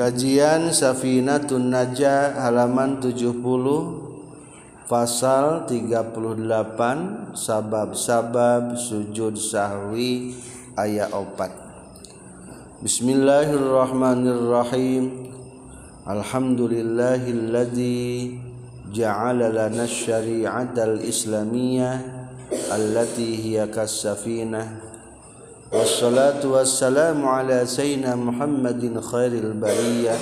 Kajian Safinatun Najah halaman 70 pasal 38 sabab-sabab sujud sahwi ayat 4 Bismillahirrahmanirrahim. Alhamdulillahilladzi ja'ala lana syari'atal islamiyah allati hiya kas-safinah. والصلاة والسلام على سيدنا محمد خير البرية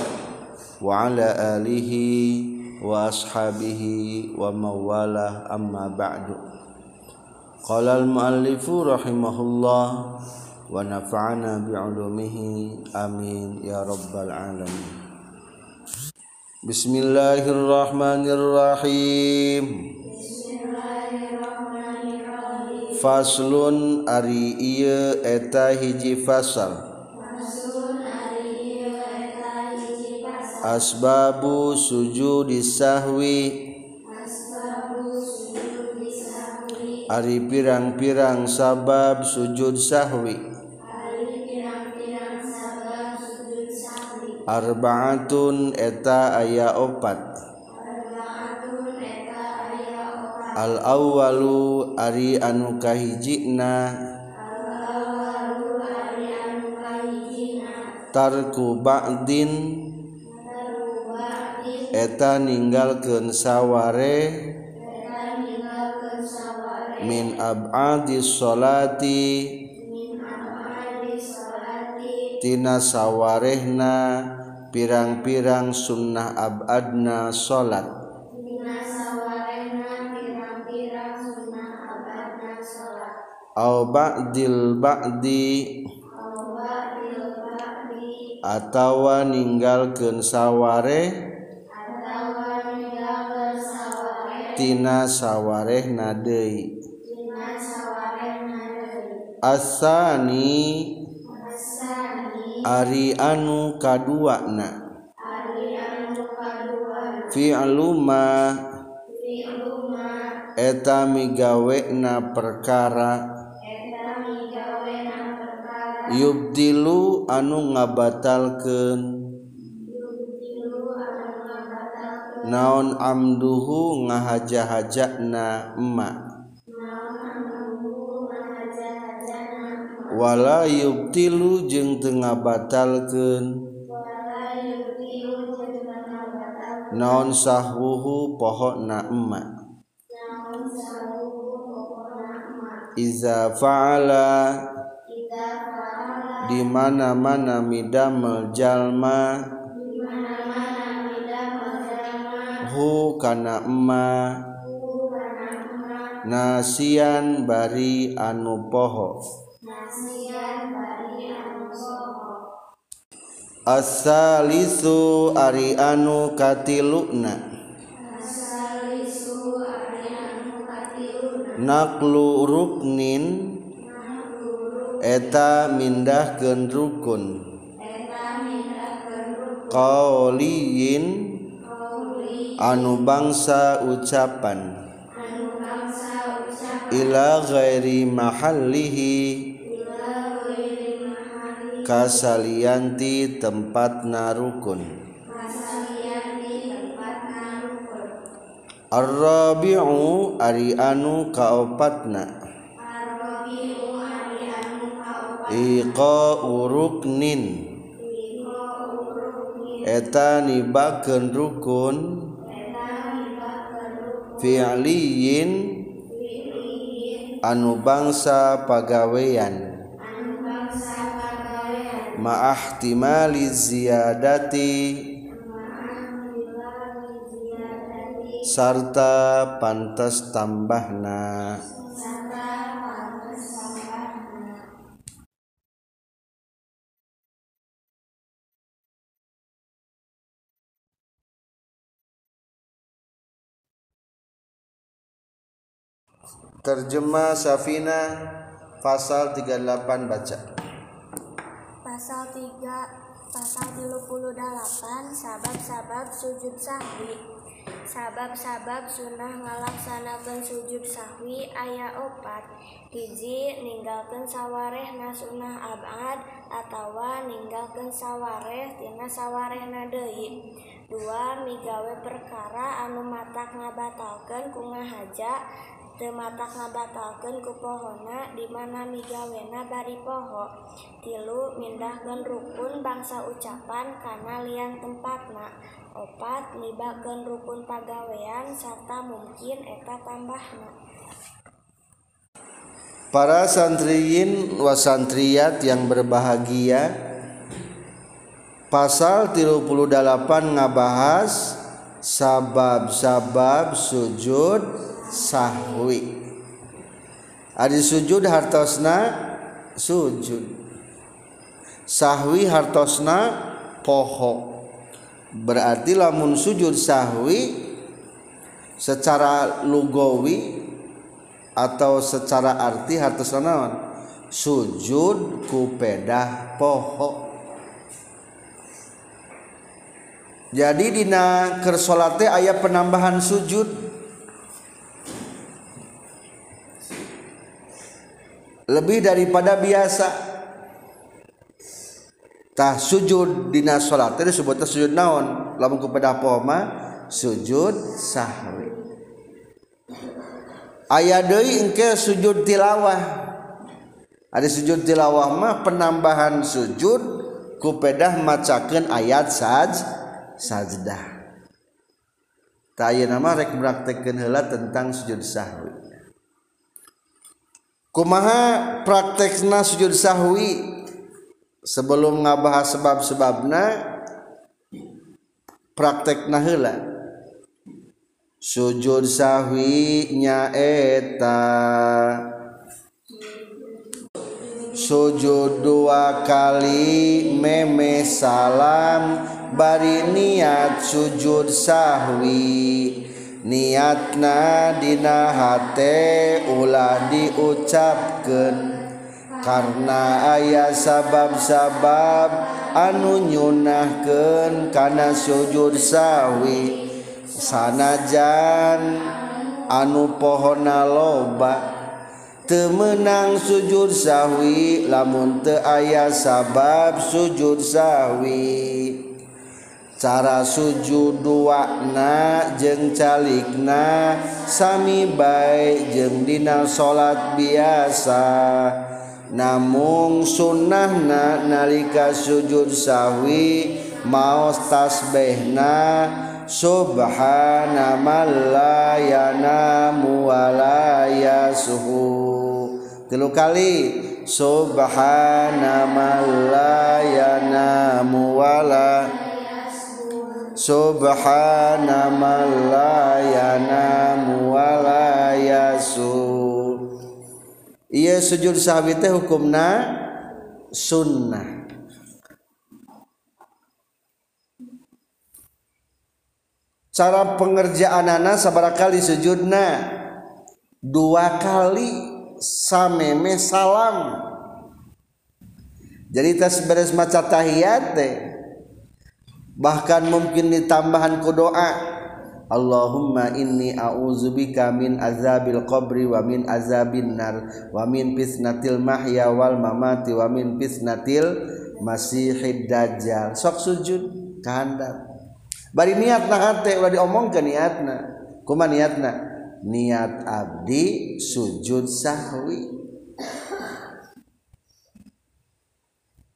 وعلى آله وأصحابه ومواله أما بعد. قال المؤلف رحمه الله ونفعنا بعلومه. آمين يا رب العالمين. بسم الله الرحمن الرحيم. faslun ari ieu eta hiji fasal. Asbabu sujudi sahwi. Ari pirang-pirang sabab sujud sahwi. Arbaatun eta aya opat. al-awwalu ari anu kahijina. Tarku ba'din. Eta ninggalkeun saware. Min ab'adi sholati. Tina sawarehna pirang-pirang sunnah abadna sholat. au ba'dil ba'di. Atawa ninggalkeun saware. Tina sawarehna deui asani. Ari anu kaduana. Fi'luma. Eta migawena perkara. yubdilu anu ngabatalkeun naon amduhu ngahaja-hajana emak. Wala yubtilu jeung teu ngabatalkeun naon sahwuhu pohona emak. Iza fa'ala iza di mana-mana midamel jalma hu kana emma. Nasian bari anu poho. Asalisu ari anu katiluna naklu ruknin eta mindah rukun. Qauliyin anu bangsa ucapan. Ila ghairi mahallihi. Kasalianti tempat narukun Ar-rabi'u ari anu kaopatna. Ar-rabi'u Iqa uruknin Eta nibakeun rukun. Fi'liyin. Anu bangsa pagawean. Ma'ahtimali ziyadati. Sarta pantas tambahna. Terjemah Safina pasal 38 baca. Pasal 3 Pasal 38 Sabab-sabab sujud sahwi. Sabab-sabab sunnah ngalaksanakeun sujud sahwi aya opat. Hiji ninggalkeun sawarehna sunnah abad atawa ninggalkeun sawareh tina sawarehna deui. Dua migawe perkara anu matak ngabatalkeun ku ngahaja teu matak ngabatalkeun ku pohona di mana migawena bari poho. Tilu mindahkeun rukun bangsa ucapan kana lian tempatna. Opat libakeun rukun pagawean serta mungkin eta tambahna. Para santriyin wasantriyat yang berbahagia Pasal 38 ngabahas sabab-sabab sujud sahwi. Adi sujud hartosna sujud. Sahwi hartosna poho. Berarti lamun sujud sahwi secara lugawi atau secara arti hartos naon? Sujud ku pedah poho. Jadi dina kersolate ayat penambahan sujud lebih daripada biasatah sujud Di salat disebut sujud naon? Lamun kepada poma sujud sahwi. Aya deui engke sujud tilawah. Ada sujud tilawah mah penambahan sujud kupedah macakeun ayat saj sajdah. Tak nama rek praktekkeun heula tentang sujud sahwi. Kumaha praktekna sujud sahwi sebelum ngabahas sebab-sebabna? Praktek nahela sujud sahwi nyaeta sujud dua kali meme salam bari niat sujud sahwi niatna dina hate ulah diucapkan karena ayah sabab-sabab anu nyunahkan karena sujud sawi. Sanajan anu pohona loba temenang sujud sahwi lamun te ayah sabab sujud sahwi cara sujud dua na jeng calikna sami baik jeng dina salat biasa. Namung sunnahna nalika sujud sawi maos tasbihna subhana man la yanamu wa la yasuhu tilu kali subhana man la yanamu wa la subhana man la yanamu wa la yasuhu Iya sujud sahwi teh hukumna sunnah. Cara pengerjaan anak sabar kali sujudna dua kali sameme salam. Jadi tas beres maca tahiyat teh bahkan mungkin ditambahan ku doa. Allahumma inni a'udzubika min azabil qabri wa min azabin nar wa min fitnatil mahya wal mamati wa min fitnatil masihid dajjal. Sok sujud kahandap bari niatna hate ulah diomongkeun niatna. Kumaha niatna? Niat abdi sujud sahwi.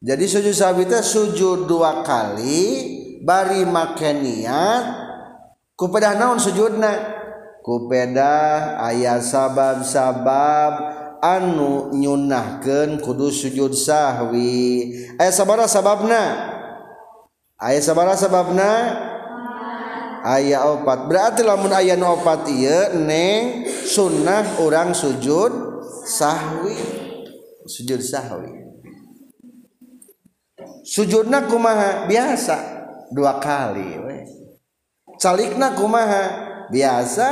Jadi sujud sahwi itu sujud dua kali bari make niat kupeda naon sujudna? Kupeda aya sabab-sabab anu nyunahkeun kudu sujud sahwi. Aya sabara sababna aya sabara sababna ayah opat. Berarti lamun ayah opat iya neng sunnah orang sujud sahwi. Sujud sahwi. Sujudna kumaha? Biasa. Dua kali we calikna kumaha? Biasa.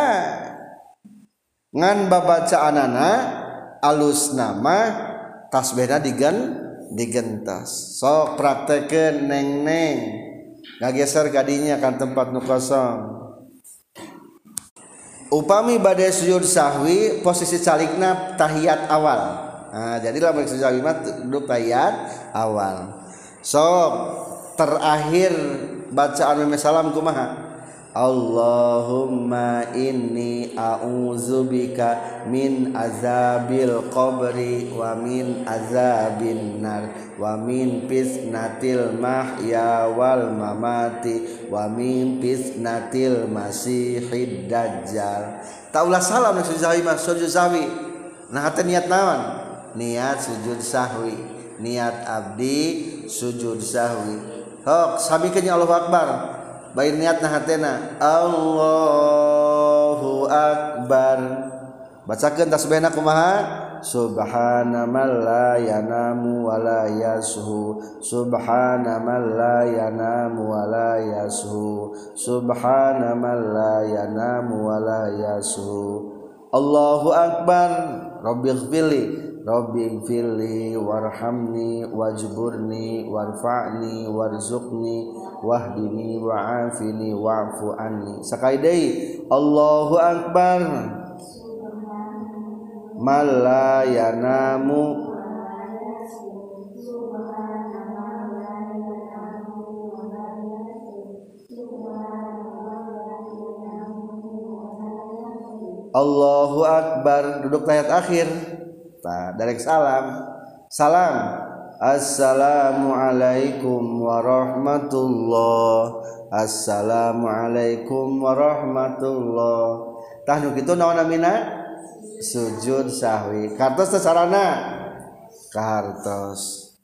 Ngan babaca anana alus nama tasbihna digen digentas. Sok prakteken neng neng ngageser gadinya kan tempat nu kosong. Upami badai sujud sahwi posisi calikna tahiyat awal. Nah, jadilah balik sujud sahwi duduk tahiyat awal. So terakhir bacaan meme salam kumaha Allahumma inni a'udzubika min azabil qabri wa min azabin nar wa min fitnatil mahya wal mamati wa min fitnatil masihid dajjal. Taulah salam nak sujud sujud sahwi. Nah hati niat naon? Niat sujud sahwi. Niat abdi sujud sahwi Hok sabikeun Allahu Akbar. Bair niatna hatena Allahu Akbar. Bacakeun tasbihna kumaha? Subhana man la yanamu wa la yashu Subhana man la yanamu wa la yashu Subhana man la yanamu wa la yashu Allahu Akbar Rabbighfirli Rabbi fili warhamni wajburni warfa'ni warzuqni wahdini wa'afini wa'fu anni. Sekali deui Allahu akbar. Malla yanamu. Allahu akbar. Duduk tahiyat akhir nah, dari salam. Salam. Assalamualaikum warahmatullah. Assalamualaikum warahmatullah. Tahnu kitu naon amina sujud sahwi. Kartos sarana? Kartos.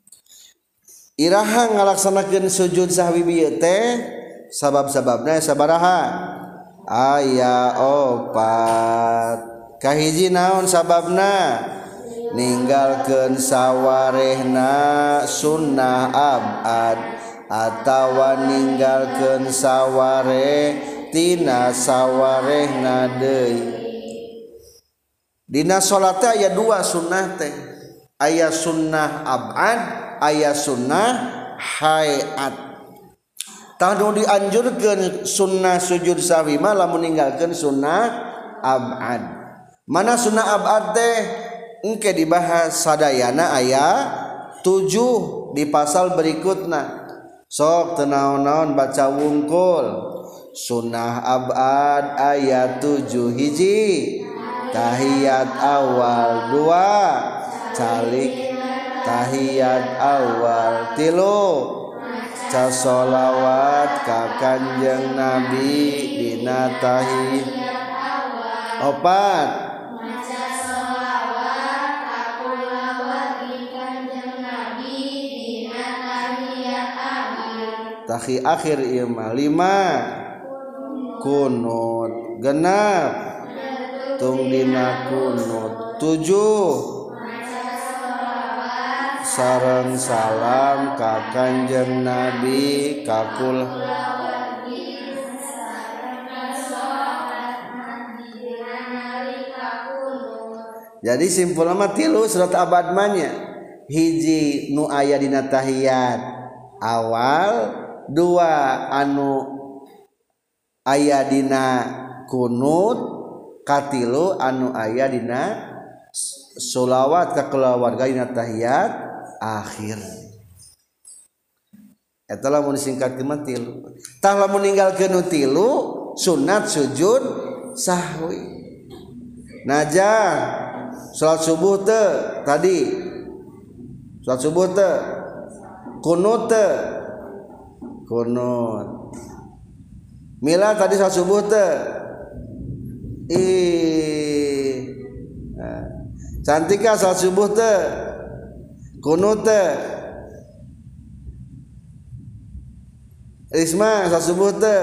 Iraha ngalaksanakan sujud sahwi bieu teh sabab-sababna sabaraha? Aya opat. Kahiji naon sababna? ninggalkan sawarehna sunnah abad atawa meninggalkan saware tina sawarehna deui. Dina salat aya dua sunnah teh. Aya sunnah abad aya sunnah hayat tah dianjurkan sunnah sujud sahwi malah meninggalkan sunnah abad mana sunnah abad teh? engke dibahas sadayana ayat 7 di pasal berikutnya sok tenaon-naon baca wungkul. Sunnah abad ayat 7 hiji. Tahiyat awal 2 calik tahiyat awal tilu. Casolawat ka kanjeng nabi dina tahiyat opat. Tahi akhir ilma lima. Kunut genap tung dina kunut tujuh. Sarang salam ka kanjeng nabi kakul. Jadi simpul nama tilu surat abadmanya hiji nu aya dina tahiyat awal dua anu aya dina kunut katilu anu aya dina sholawat ke dina tahiyat akhir. Eta lamun singkat mah tilu tah lamun tilu sunat sujud sahwi. Najah salat subuh teh tadi. Salat subuh teh kunut kunut mila tadi saat subuh teh ih eh, cantika saat subuh teh kunut teh Risma saat subuh teh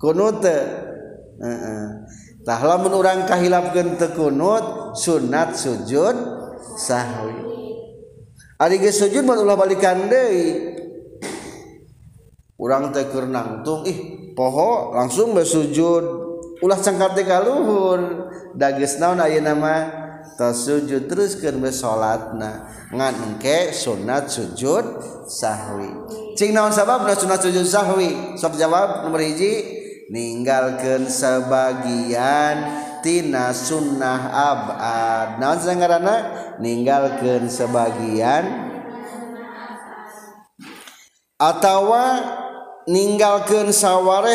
kunut teh uh tah lamun urang kahilapkeun teu kunut sunat sujud sahwi. Ari geus sujud mun ulah balikan deui. urang teker nangtung ih poho langsung bersujud ulah cengkarti kaluhur dages naon ayeuna nama? Tos sujud terus keur besolatna ngan engke sunat sujud sahwi. Cing naon sabab sunat sujud sahwi? Sok jawab nomor hiji. Ninggalkan sebagian tina sunnah abad. Naon sangarana ninggalkan sebagian. Atawa ninggalkan sawwa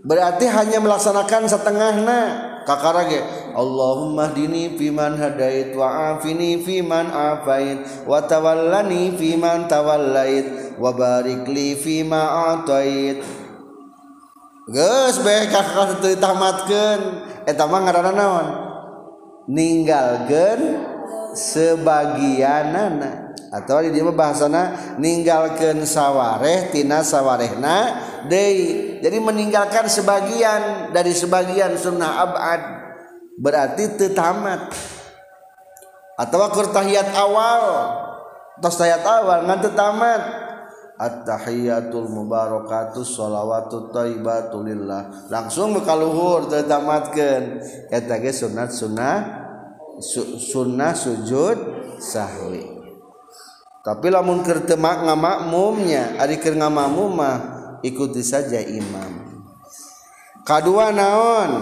berarti hanya melaksanakan setengahna kakarage Allahumma dini fiman hadait wa afini fiman afain wa tawallani fiman tawallait wa barik li fima atait geus bae kakak teu tamatkeun eta mah ngaranna naon ninggalkeun sebagianana. Atau di dieu bahasana ninggalkeun sawareh tina sawarehna deui. Jadi meninggalkan sebagian dari sebagian sunnah abad berarti tetamat atau kur tahiyat awal tos tahiyat awal ngan tetamat at-tahiyatul mubarakatuh sholawatu thayyibatu lillah. Langsung ka luhur tetamatkeun eta ge sunat sunnah sunnah sujud sahwi. Tapi lamun keur teu ngamakmumnya ari keur ngamakmum mah ikuti saja imam. Kadua naon?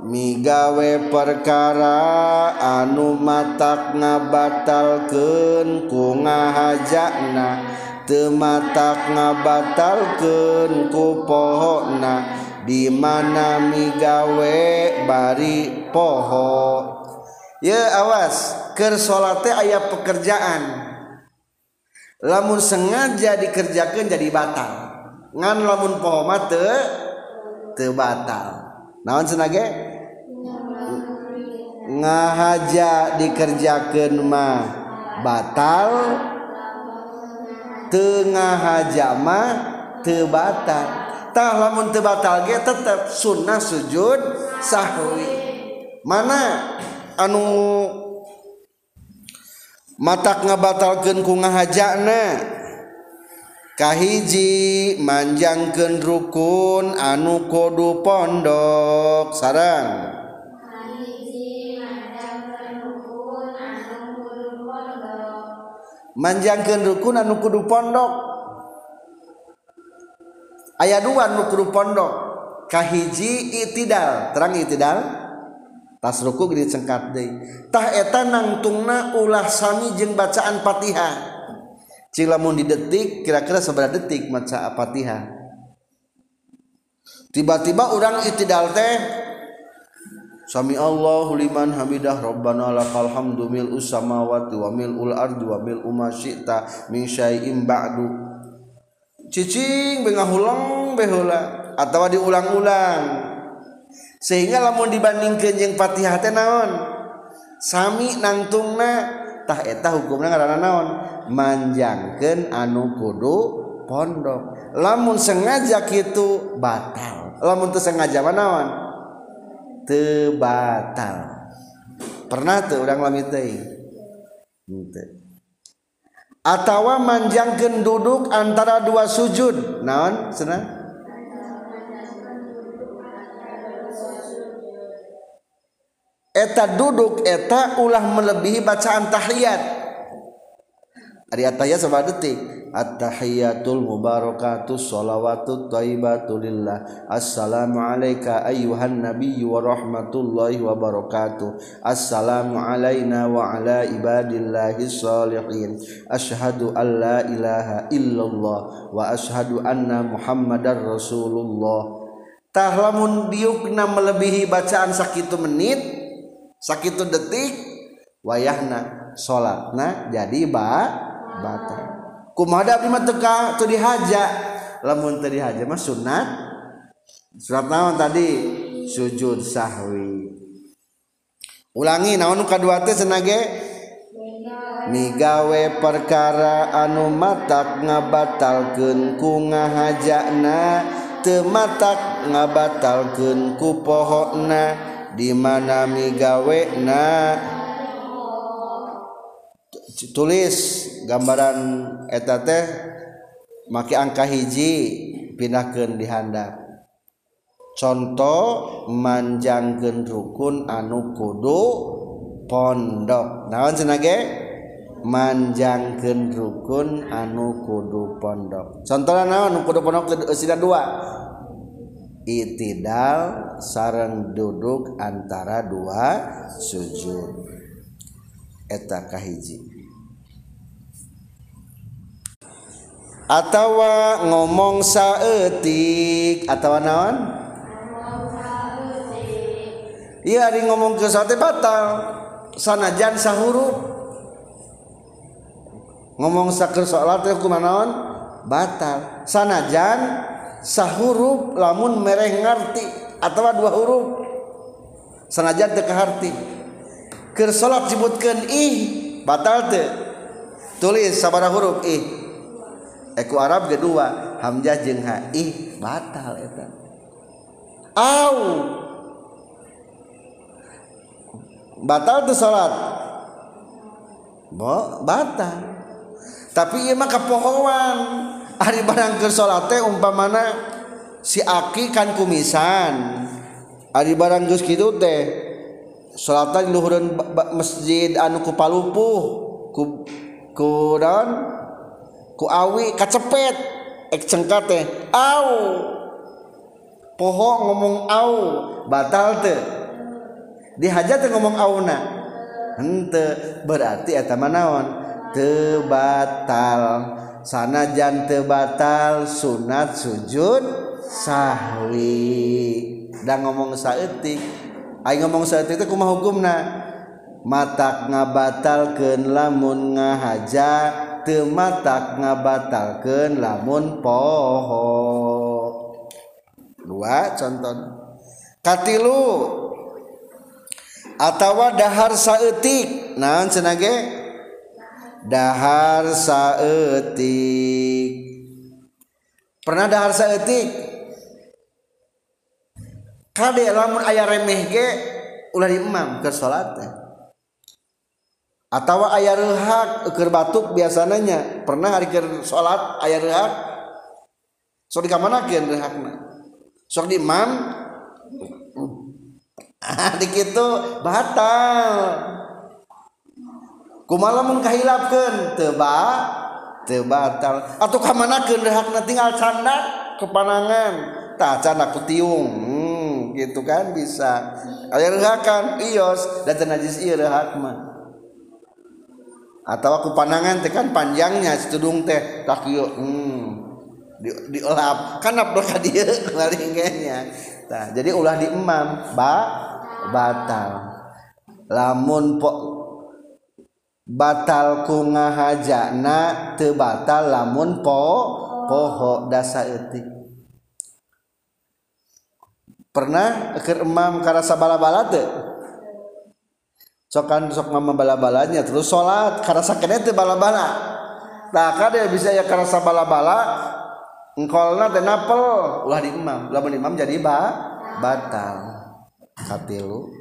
Migawe perkara anu matak ngabatalkeun ku ngahajana teu matak ngabatalkeun ku pohona di mana migawe bari poho? ya awas. Ke salatnya aya pekerjaan. Lamun sengaja dikerjakan jadi batal. Ngan lamun pohoma te te batal. Naon senage ngahaja dikerjakan mah batal. Tengah haja mah te batal. Tah lamun te batal ge tetap sunnah sujud sahwi. Mana? anu matak ngabatalkeun ku ngahajana. Kahiji manjangkeun rukun anu kudu pondok sarang manjangkeun rukun anu kudu pondok. Aya dua anu kudu pondok. Kahiji itidal terang itidal. tas ruku gini cengkat deui. Tah eta nangtungna ulah sami jeung bacaan Fatihah cing lamun di detik kira-kira seberapa detik maca Fatihah tiba-tiba orang itidal teh Sami Allahu liman hamidah Rabbana lakal hamdu mil usamawati wa mil ul ardi wa mil umma syi'ta min syai'in ba'du. Cicing bengahulong beheula atawa diulang-ulang. sehingga lamun dibandingkan jeung Fatihah teh naon? Sami nangtungna tah eta hukumna ngaranna naon? Manjangkeun anu kudu pondok. Lamun sengaja kitu batal. Lamun teu sengaja mah naon? Teu batal. Pernah teu urang lami teuing henteu atawa manjangkeun duduk antara dua sujud. Naon cenah? Eta duduk eta ulah melebihi bacaan tahiyat. Ari ataya sama detik. At-tahiyatul mubarakatus salawatut thayyibatu lillah. Assalamu alayka ayyuhan nabiyyu wa rahmatullahi wa barakatuh. Assalamu alayna wa ala ibadillahi salihin. Ashhadu an la ilaha illallah wa ashhadu anna muhammadar rasulullah. Tah lamun diukna melebihi bacaan sakitu menit sakit detik wayahna salatna jadi ba batal. Kumada abdi mah teu teu dihaja lamun teu dihaja mah sunat surat naon tadi? Sujud sahwi. Ulangi naon kadua teh senage? Migawe perkara anu matak ngabatalkeun ku ngahajana teu matak ngabatalkeun ku pohona di mana migawe na? Tulis gambaran eta teh make angka hiji pindahkan dihandap contoh manjangken rukun anu kudu pondok. Naon senage manjangken rukun anu kudu pondok. Contohnya naon? Kudu pondok dua. itidal sarang duduk antara dua sujud. Eta kahiji. Atawa ngomong saeutik. Atawa naon? Iya hari ngomong ke sate batal. Sanajan sahuru ngomong saker soal teh kumanaon naon? Batal. Sanajan sahuruf lamun mereng ngerti atau dua huruf sanajan teu kaharti. Keur salat disebutkeun ih batal teu. Tulis sabara huruf ih. Eku arab kedua hamzah jeung ha ih batal eta. Au! Batal tuh salat. Bo, batal. Tapi ieu mah kapohongan hari barang ke salat umpamana si aki kan kumisan. Hari barang geus kitu teh salatan luhurun masjid anu ku palupuh ku ku dan ku awi kacepet. Ek cengkat teh au. Poho ngomong au batal teh. Dihajat teh ngomong au na hente berarti eta manaon teu batal. sanajan tebatal sunat sujud sahwi. Dan ngomong saetik Ayo ngomong saetik itu kumah hukumna? Matak ngabatalkeun lamun ngahaja teu matak ngabatalkeun lamun poho. Dua contoh. Katilu. Atawa dahar saeutik. Naon cenah ge? dahar saetik pernah dahar saetik kade lamun ayah remeh ge ulah imam ke salat atau ayah rehak keur batuk biasanya pernah hari keur salat ayah rehak sok di kamana keun rehakna sok di imam ah dikitu batal. kumalamun kahilapkeun teu ba teu batal atuh ka manakeun rehakna tinggal canda? Kepanangan. Tah canda kutiung hmm, gitu kan bisa. Aya rehakan ios. Dan najis ieu rehak mah. Atau aku panangan teh kan panjangnya setudung teh tak yuk hmm, di, diolap kan abdul kadir laringnya nah, jadi ulah di imam ba batal. Lamun po batal ku ngahajana teu batal lamun po poho dasa etik pernah keur emam karasa bala-bala teu? Sokan sok mama bala-balanya terus salat karasa kene teu bala-bala. Tah kade bisa ya karasa bala-bala engkolna teh napel. Ulah di imam lamun imam jadi ba batal. Katilu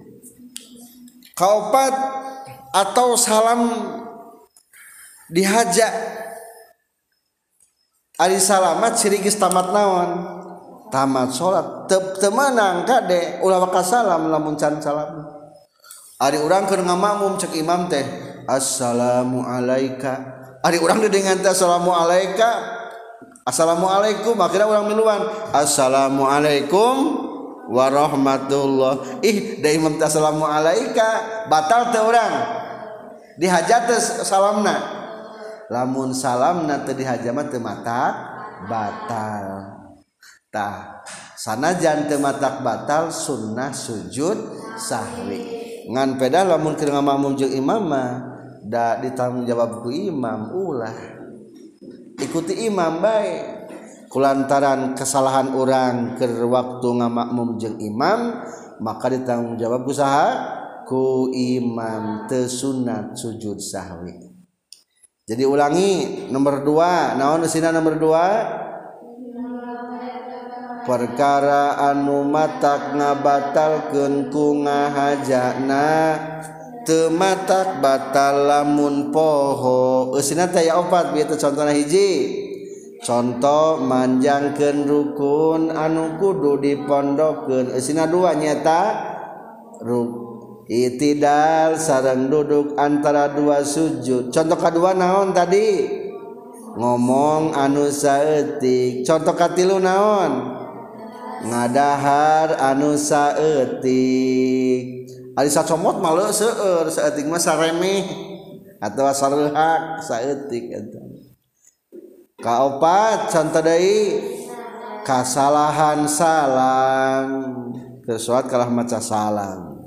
kaopat atau salam dihajak Ari salamat sirigis tamat naon? Tamat sholat. Tep temanang kade ulah wakas salam lamun can salam. Ari urang keur ngamamum cek imam teh assalamu alayka Ari urang dengan teh assalamu alayka assalamualaikum. Akhirnya urang miluan assalamualaikum. Warahmatullah ih da imam assalamu alaika. Batal teu urang. Dihajat salamna. Lamun salamna teu dihajama teu matak batal. Tah sanajan teu matak batal sunnah sujud sahwi. Ngan peda lamun keur ngamakmum jeung imam mah da ditanggung jawab ku imam ulah. Ikuti imam baik kulantaran kesalahan orang ke waktu ngamakmum jeung imam maka ditanggung jawab usaha ku imam tesunat sujud sahwi. Jadi ulangi nomor dua naon sina nomor dua? Perkara anu matak ngabatalkeun ku ngahajana teu matak batal lamun poho. Eusina teh ya opat bieu contohna hiji. contoh manjangken rukun anu kudu dipondoken eh, Sina dua nyata. Itidal sarang duduk antara dua sujud. Contoh kedua naon tadi? Ngomong anu saetik contoh katilu naon? Ngadahar anu saetik ari sacomot malu seueur saetik mah saremeh atawa sareuhak saetik eta. kaopat contoh deui. Kasalahan salam tersuat kalah maca salam